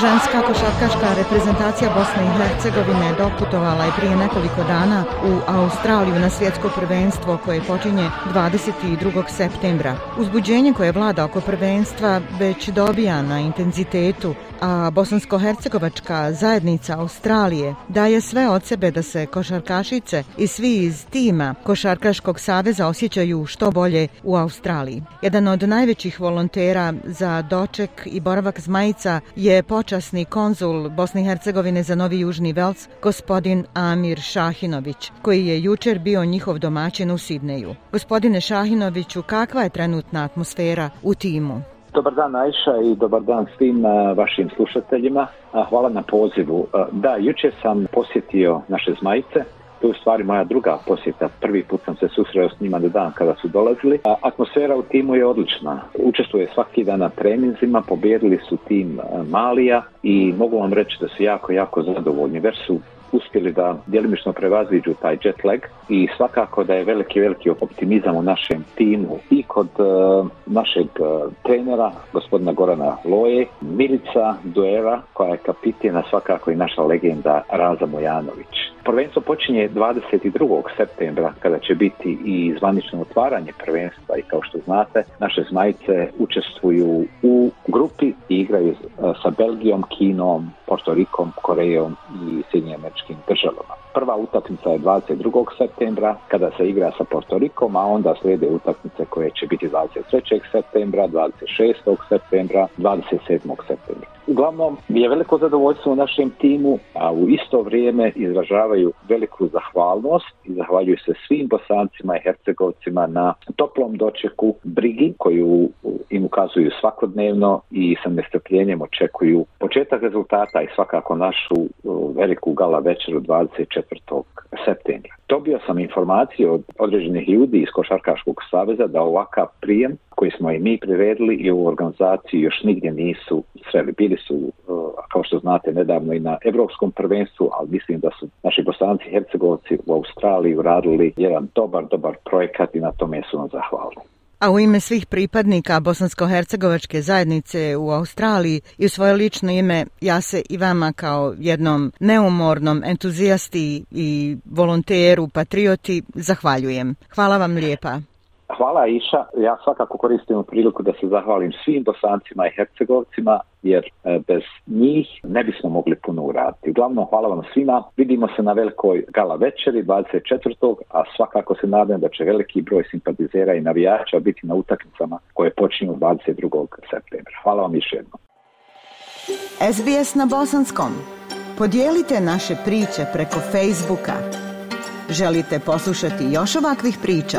Ženska košarkaška reprezentacija Bosne i Hercegovine doputovala je prije nekoliko dana u Australiju na svjetsko prvenstvo koje počinje 22. septembra. Uzbuđenje koje vlada oko prvenstva već dobija na intenzitetu, a bosansko-hercegovačka zajednica Australije daje sve od sebe da se košarkašice i svi iz tima Košarkaškog saveza osjećaju što bolje u Australiji. Jedan od najvećih volontera za doček i boravak zmajica je počasni konzul Bosne i Hercegovine za Novi Južni Vels, gospodin Amir Šahinović, koji je jučer bio njihov domaćin u Sidneju. Gospodine Šahinoviću, kakva je trenutna atmosfera u timu? Dobar dan Ajša i dobar dan svim e, vašim slušateljima. Hvala na pozivu. E, da, jučer sam posjetio naše zmajice to je u stvari moja druga posjeta. Prvi put sam se susreo s njima do dan kada su dolazili. Atmosfera u timu je odlična. Učestvuje svaki dan na treninzima, pobjedili su tim e, Malija i mogu vam reći da su jako, jako zadovoljni. Već su uspjeli da djelimično prevaziđu taj jet lag i svakako da je veliki, veliki optimizam u našem timu i kod e, našeg e, trenera, gospodina Gorana Loje, Milica Duera, koja je kapitena svakako i naša legenda Raza Mojanović. Prvenstvo počinje 22. septembra kada će biti i zvanično otvaranje prvenstva i kao što znate naše zmajice učestvuju u grupi i igraju e, sa Belgijom, Kinom, Portorikom, Korejom i Sjedinjim američkim državama. Prva utakmica je 22. septembra kada se igra sa Portorikom, a onda slijede utakmice koje će biti 23. septembra, 26. septembra, 27. septembra. Uglavnom je veliko zadovoljstvo u našem timu, a u isto vrijeme izražavaju veliku zahvalnost i zahvaljuju se svim bosancima i hercegovcima na toplom dočeku brigi koju im ukazuju svakodnevno i sa nestrpljenjem očekuju početak rezultata i svakako našu veliku gala večeru 24. septembra. Dobio sam informacije od određenih ljudi iz Košarkaškog saveza da ovakav prijem koji smo i mi priredili i u organizaciji još nigdje nisu bili su, e, kao što znate, nedavno i na Evropskom prvenstvu, ali mislim da su naši bosanci i hercegovci u Australiji uradili jedan dobar, dobar projekat i na tome su nam A u ime svih pripadnika bosansko-hercegovačke zajednice u Australiji i u svoje lično ime ja se i vama kao jednom neumornom entuzijasti i volonteru, patrioti zahvaljujem. Hvala vam lijepa. Hvala Iša, ja svakako koristim priliku da se zahvalim svim bosancima i hercegovcima jer e, bez njih ne bismo mogli puno uraditi. Uglavnom hvala vam svima, vidimo se na velikoj gala večeri 24. a svakako se nadam da će veliki broj simpatizera i navijača biti na utakmicama koje počinju 22. septembra. Hvala vam još jednom. SBS na bosanskom. Podijelite naše priče preko Facebooka. Želite poslušati još ovakvih priča?